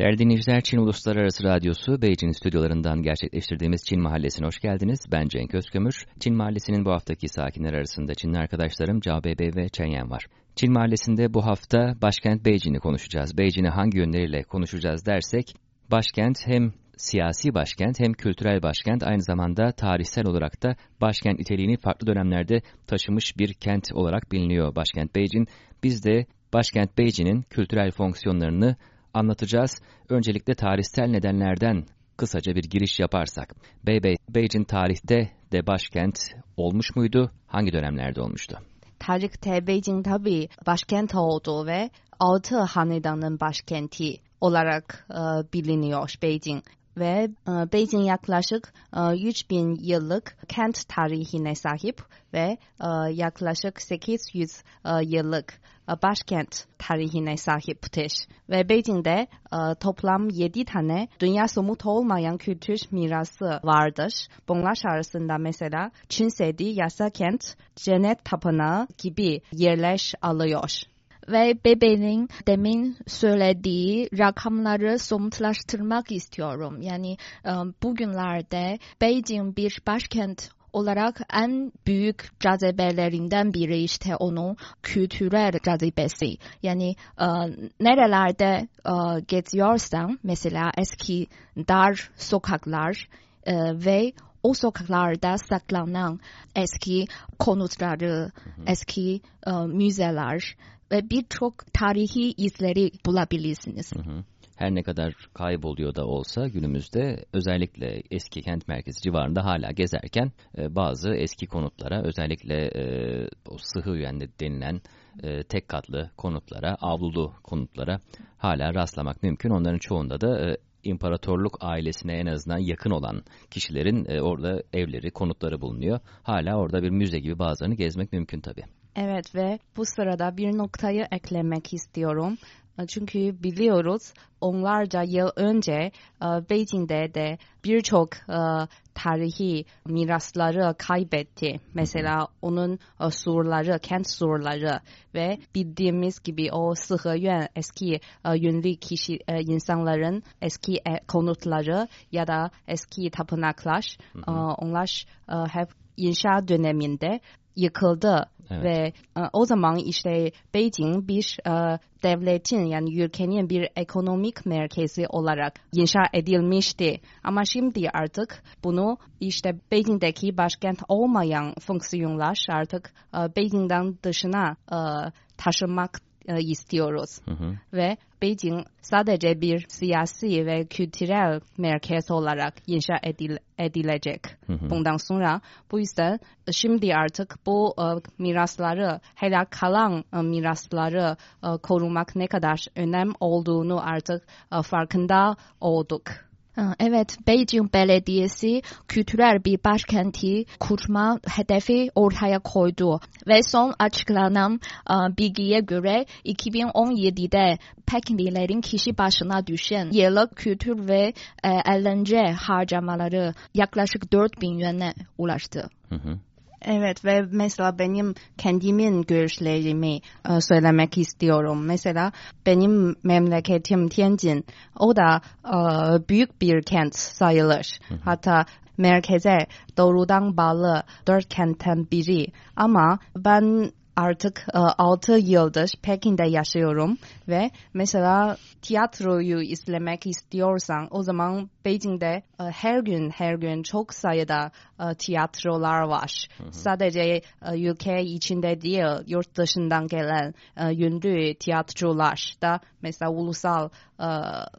Değerli dinleyiciler, Çin Uluslararası Radyosu Beijing stüdyolarından gerçekleştirdiğimiz Çin Mahallesi'ne hoş geldiniz. Ben Cenk Özkömür. Çin Mahallesi'nin bu haftaki sakinler arasında Çinli arkadaşlarım Cao Bebe ve Chen Yan var. Çin Mahallesi'nde bu hafta başkent Beijing'i konuşacağız. Beijing'i hangi yönleriyle konuşacağız dersek, başkent hem siyasi başkent hem kültürel başkent aynı zamanda tarihsel olarak da başkent niteliğini farklı dönemlerde taşımış bir kent olarak biliniyor başkent Beijing. Biz de başkent Beijing'in kültürel fonksiyonlarını anlatacağız. Öncelikle tarihsel nedenlerden kısaca bir giriş yaparsak. Beybey, Beijing tarihte de başkent olmuş muydu? Hangi dönemlerde olmuştu? Tarihte Beijing tabi başkent oldu ve altı hanedanın başkenti olarak e, biliniyor Beijing ve e, Beijing yaklaşık e, 3000 yıllık kent tarihine sahip ve e, yaklaşık 800 e, yıllık e, başkent tarihine sahiptir. Ve Beijing'de e, toplam 7 tane dünya somut olmayan kültür mirası vardır. Bunlar arasında mesela Çin Sedi, Yasa Kent, Cennet Tapınağı gibi yerler alıyor ve bebeğin demin söylediği rakamları somutlaştırmak istiyorum. Yani e, bugünlerde Beijing bir başkent olarak en büyük cazibelerinden biri işte onun kültürel cazibesi. Yani e, nerelerde e, geziyorsan mesela eski dar sokaklar e, ve o sokaklarda saklanan eski konutları, eski e, müzeler ve birçok tarihi izleri bulabilirsiniz. Hı hı. Her ne kadar kayboluyor da olsa günümüzde özellikle eski kent merkezi civarında hala gezerken e, bazı eski konutlara özellikle e, o sıhı yönde denilen e, tek katlı konutlara, avlulu konutlara hala rastlamak mümkün. Onların çoğunda da e, imparatorluk ailesine en azından yakın olan kişilerin e, orada evleri, konutları bulunuyor. Hala orada bir müze gibi bazılarını gezmek mümkün tabii. Evet ve bu sırada bir noktayı eklemek istiyorum. Çünkü biliyoruz onlarca yıl önce Beijing'de de birçok tarihi mirasları kaybetti. Mesela onun surları, kent surları ve bildiğimiz gibi o Sıhıyuan eski ünlü kişi insanların eski konutları ya da eski tapınaklar onlar hep inşa döneminde yıkıldı evet. ve e, o zaman işte Beijing bir e, devletin yani ülkenin bir ekonomik merkezi olarak inşa edilmişti. Ama şimdi artık bunu işte Beijing'deki başkent olmayan fonksiyonlar artık e, Beijing'den dışına e, taşımak e, istiyoruz. Hı hı. Ve Beijing sadece bir siyasi ve kültürel merkez olarak inşa edil, edilecek. Hı hı. Bundan sonra bu yüzden şimdi artık bu e, mirasları, hala kalan e, mirasları e, korumak ne kadar önem olduğunu artık e, farkında olduk. Evet, Beijing Belediyesi kültürel bir başkenti kurma hedefi ortaya koydu ve son açıklanan bilgiye göre 2017'de Pekinlilerin kişi başına düşen yıllık kültür ve eğlence harcamaları yaklaşık 4000 yuan'a ulaştı. Hı hı. Evet ve mesela benim kendimin görüşlerimi e, söylemek istiyorum. Mesela benim memleketim Tianjin. O da e, büyük bir kent sayılır. Hı hı. Hatta merkeze doğrudan bağlı dört kentten biri. Ama ben artık e, 6 yıldır Pekin'de yaşıyorum ve mesela tiyatroyu izlemek istiyorsan o zaman Beijing'de e, her gün her gün çok sayıda e, tiyatrolar var. Hı hı. Sadece e, ülke içinde değil yurt dışından gelen e, ünlü tiyatrolar da mesela ulusal e,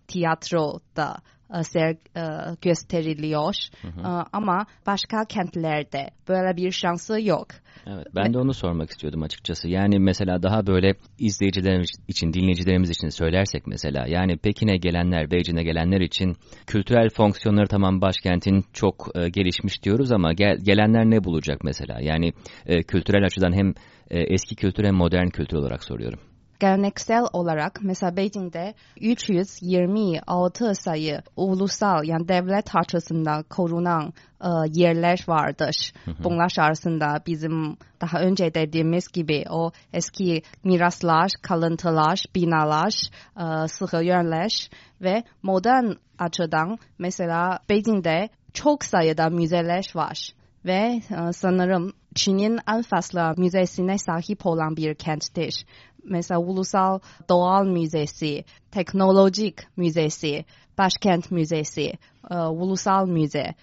tiyatro da e, ser, e, gösteriliyor. Hı hı. Ama başka kentlerde böyle bir şansı yok. Evet, ben de onu sormak istiyordum açıkçası. Yani mesela daha böyle izleyicilerimiz için, dinleyicilerimiz için söylersek mesela. Yani Pekin'e gelenler, Beijing'e gelenler için kültürel fonksiyonları tamam başkentin çok e, gelişmiş diyoruz ama gel, gelenler ne bulacak mesela? Yani e, kültürel açıdan hem e, eski kültür hem modern kültür olarak soruyorum. Geleneksel olarak mesela Beijing'de 326 sayı ulusal yani devlet açısından korunan e, yerler vardır. Bunlar arasında bizim daha önce dediğimiz gibi o eski miraslar, kalıntılar, binalar, e, sıhhiyeler ve modern açıdan mesela Beijing'de çok sayıda müzeler var ve e, sanırım Çin'in en fazla müzesine sahip olan bir kenttir. Mesela Ulusal Doğal Müzesi, Teknolojik Müzesi, Başkent Müzesi, e, Ulusal Müze.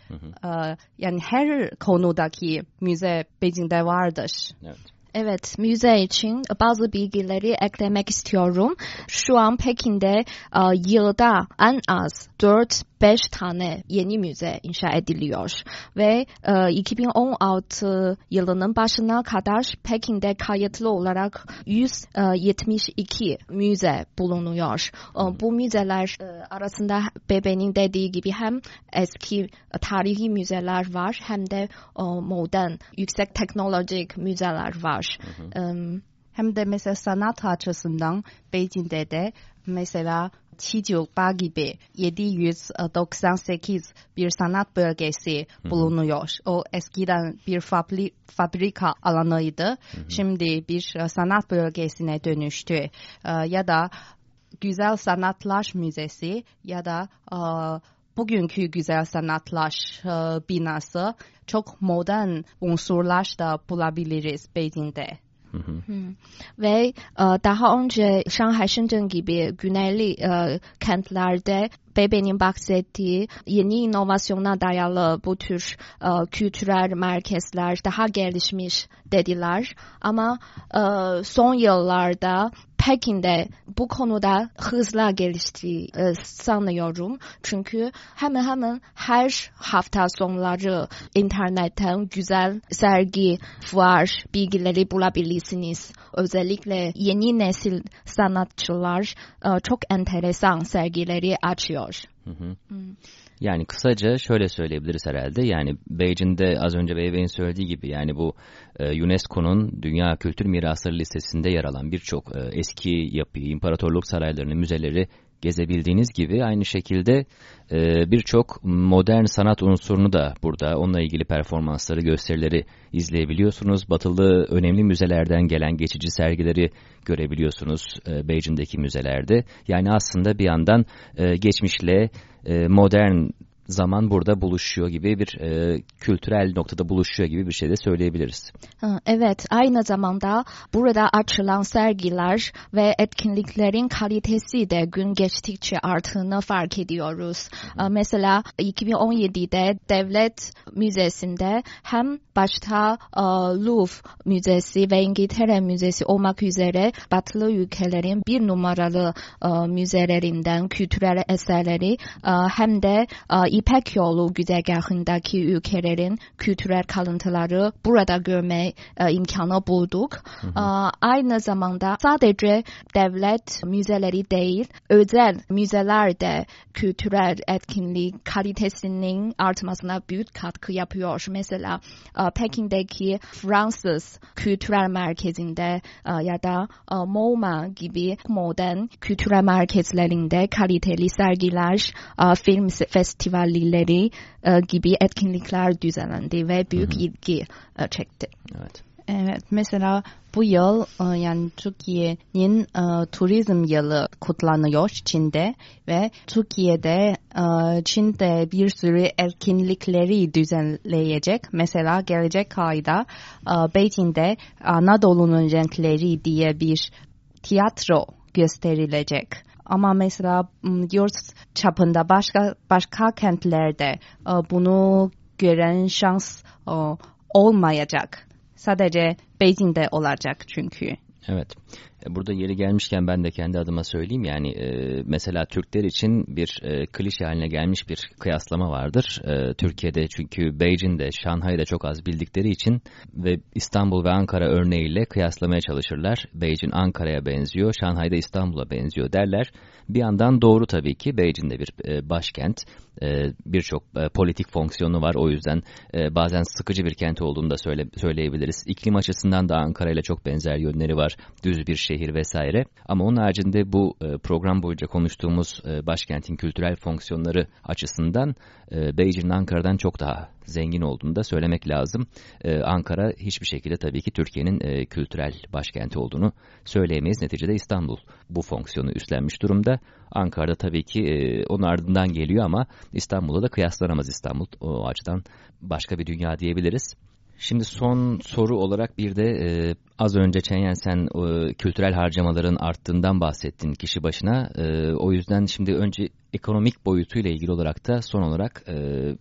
E, yani her konudaki müze Beijing'de vardır. Evet. Evet, müze için bazı bilgileri eklemek istiyorum. Şu an Pekin'de e, yılda en az 4-5 tane yeni müze inşa ediliyor. Ve e, 2016 yılının başına kadar Pekin'de kayıtlı olarak 172 müze bulunuyor. E, bu müzeler e, arasında bebeğin dediği gibi hem eski tarihi müzeler var hem de e, modern, yüksek teknolojik müzeler var. Um, Hem de mesela sanat açısından Beijing'de de mesela Çiçilba gibi 798 bir sanat bölgesi bulunuyor. O eskiden bir fabri, fabrika alanıydı. Şimdi bir e, sanat bölgesine dönüştü. E, Ya da Güzel Sanatlar Müzesi ya da e, bugünkü Güzel Sanatlar e, binası çok modern unsurlar da bulabiliriz Beijing'de. Ve e, daha önce Şanghay, Shenzhen gibi güneyli e, kentlerde Bebe'nin bahsettiği yeni inovasyona dayalı bu tür e, kültürel merkezler daha gelişmiş dediler. Ama e, son yıllarda Pekin'de bu konuda hızla geliştiği e, sanıyorum. Çünkü hemen hemen her hafta sonları internetten güzel sergi, fuar bilgileri bulabilirsiniz. Özellikle yeni nesil sanatçılar e, çok enteresan sergileri açıyor. Yani kısaca şöyle söyleyebiliriz herhalde. Yani Beijing'de az önce Bey Bey'in söylediği gibi yani bu e, UNESCO'nun Dünya Kültür Mirasları listesinde yer alan birçok e, eski yapıyı, imparatorluk saraylarını, müzeleri gezebildiğiniz gibi aynı şekilde e, birçok modern sanat unsurunu da burada onunla ilgili performansları, gösterileri izleyebiliyorsunuz. Batılı önemli müzelerden gelen geçici sergileri görebiliyorsunuz e, Beijing'deki müzelerde. Yani aslında bir yandan e, geçmişle modern zaman burada buluşuyor gibi bir e, kültürel noktada buluşuyor gibi bir şey de söyleyebiliriz. Evet, aynı zamanda burada açılan sergiler ve etkinliklerin kalitesi de gün geçtikçe arttığını fark ediyoruz. Ee, Mesela 2017'de Devlet Müzesi'nde hem başta e, Louvre Müzesi ve İngiltere Müzesi olmak üzere batılı ülkelerin bir numaralı e, müzelerinden kültürel eserleri e, hem de e, İpek Yolu güzergahındaki ülkelerin kültürel kalıntıları burada görme e, imkanı bulduk. E, Aynı zamanda sadece devlet müzeleri değil, özel müzeler de kültürel etkinlik kalitesinin artmasına büyük katkı yapıyor. Mesela e, Pekin'deki Fransız Kültürel Merkezi'nde e, ya da e, MoMA gibi modern kültürel merkezlerinde kaliteli sergiler, e, film festivalleri e, gibi etkinlikler düzenlendi ve büyük ilgi e, çekti. Evet. Evet, mesela bu yıl e, yani Türkiye'nin e, turizm yılı kutlanıyor Çin'de ve Türkiye'de e, Çin'de bir sürü etkinlikleri düzenleyecek. Mesela gelecek ayda e, Beijing'de Anadolu'nun renkleri diye bir tiyatro gösterilecek. Ama mesela yurt çapında başka başka kentlerde e, bunu gören şans e, olmayacak. Sadece Beijing'de olacak çünkü. Evet. E, Burada yeri gelmişken ben de kendi adıma söyleyeyim yani e, mesela Türkler için bir e, klişe haline gelmiş bir kıyaslama vardır. E, Türkiye'de çünkü Beijing'de, Şanghay'da çok az bildikleri için ve İstanbul ve Ankara örneğiyle kıyaslamaya çalışırlar. Beijing Ankara'ya benziyor, Şanghay'da İstanbul'a benziyor derler. Bir yandan doğru tabii ki Beijing'de bir e, başkent. E, birçok e, politik fonksiyonu var. O yüzden bazen sıkıcı bir kent olduğunu da söyle, söyleyebiliriz. İklim açısından da Ankara ile çok benzer yönleri var. Düz bir şehir vesaire. Ama onun haricinde bu e, program boyunca konuştuğumuz e, başkentin kültürel fonksiyonları açısından e, Ankara'dan çok daha zengin olduğunu da söylemek lazım. Ee, Ankara hiçbir şekilde tabii ki Türkiye'nin e, kültürel başkenti olduğunu söyleyemeyiz. Neticede İstanbul bu fonksiyonu üstlenmiş durumda. Ankara'da tabii ki e, onun ardından geliyor ama İstanbul'da da kıyaslanamaz İstanbul. O açıdan başka bir dünya diyebiliriz. Şimdi son soru olarak bir de e, az önce Çenyen sen e, kültürel harcamaların arttığından bahsettin kişi başına. E, o yüzden şimdi önce ekonomik boyutuyla ilgili olarak da son olarak e,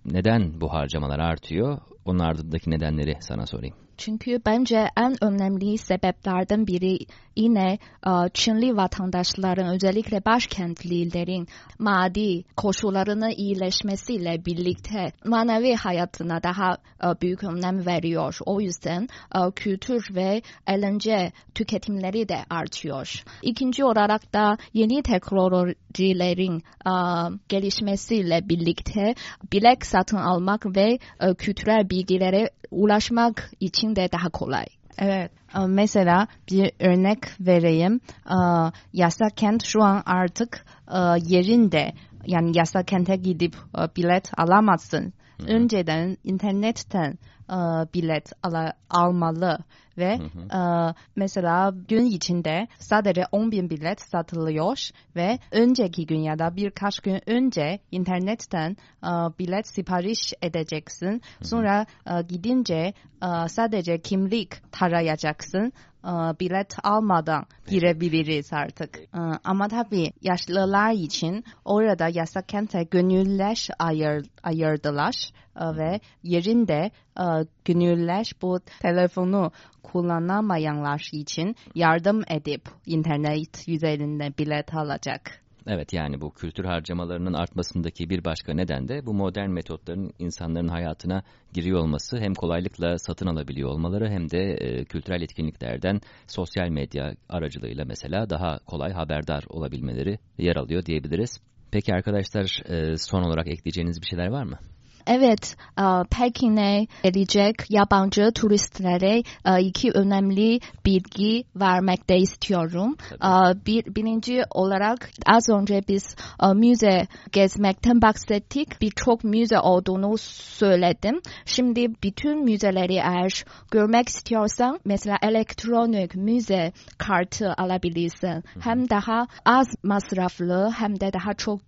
neden bu harcamalar artıyor? Onun ardındaki nedenleri sana sorayım. Çünkü bence en önemli sebeplerden biri yine e, Çinli vatandaşların özellikle başkentlilerin maddi koşullarının iyileşmesiyle birlikte manevi hayatına daha e, büyük önem veriyor. O yüzden e, kültür ve eğlence tüketimleri de artıyor. İkinci olarak da yeni teknolojilerin gelişmesiyle birlikte bilek satın almak ve kültürel bilgilere ulaşmak için de daha kolay. Evet. Mesela bir örnek vereyim. Yasak kent şu an artık yerinde yani yasak kente gidip bilet alamazsın. Önceden internetten bilet ala, almalı ve hı hı. mesela gün içinde sadece 10 bin bilet satılıyor ve önceki gün ya da birkaç gün önce internetten bilet sipariş edeceksin. Sonra gidince sadece kimlik tarayacaksın bilet almadan girebiliriz artık. Ama tabii yaşlılar için orada yasak kente gönüller ayır, ayırdılar ve yerinde gönüller bu telefonu kullanamayanlar için yardım edip internet üzerinde bilet alacak. Evet yani bu kültür harcamalarının artmasındaki bir başka neden de bu modern metotların insanların hayatına giriyor olması hem kolaylıkla satın alabiliyor olmaları hem de e, kültürel etkinliklerden sosyal medya aracılığıyla mesela daha kolay haberdar olabilmeleri yer alıyor diyebiliriz. Peki arkadaşlar e, son olarak ekleyeceğiniz bir şeyler var mı? Evet, Pekin'e gelecek yabancı turistlere iki önemli bilgi vermekte istiyorum. Bir, birinci olarak az önce biz müze gezmekten bahsettik. Birçok müze olduğunu söyledim. Şimdi bütün müzeleri eğer görmek istiyorsan mesela elektronik müze kartı alabilirsin. Hem daha az masraflı hem de daha çok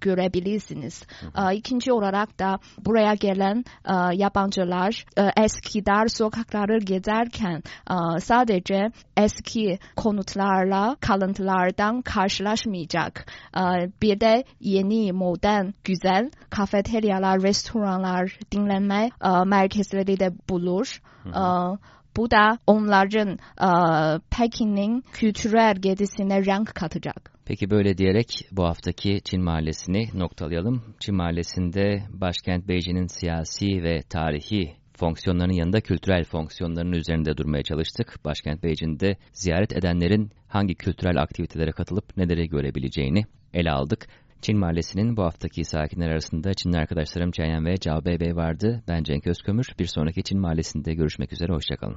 görebilirsiniz. İkinci olarak da buraya gelen e, yabancılar e, eski dar sokakları gezerken e, sadece eski konutlarla kalıntılardan karşılaşmayacak. E, bir de yeni, modern, güzel kafeteryalar, restoranlar, dinlenme e, merkezleri de bulur. E, bu da onların e, Pekin'in kültürel gezisine renk katacak. Peki böyle diyerek bu haftaki Çin Mahallesi'ni noktalayalım. Çin Mahallesi'nde başkent Beijing'in siyasi ve tarihi fonksiyonlarının yanında kültürel fonksiyonlarının üzerinde durmaya çalıştık. Başkent Beijing'de ziyaret edenlerin hangi kültürel aktivitelere katılıp neleri görebileceğini ele aldık. Çin Mahallesi'nin bu haftaki sakinler arasında Çinli arkadaşlarım Çayan ve Cao Bey vardı. Ben Cenk Özkömür. Bir sonraki Çin Mahallesi'nde görüşmek üzere. Hoşçakalın.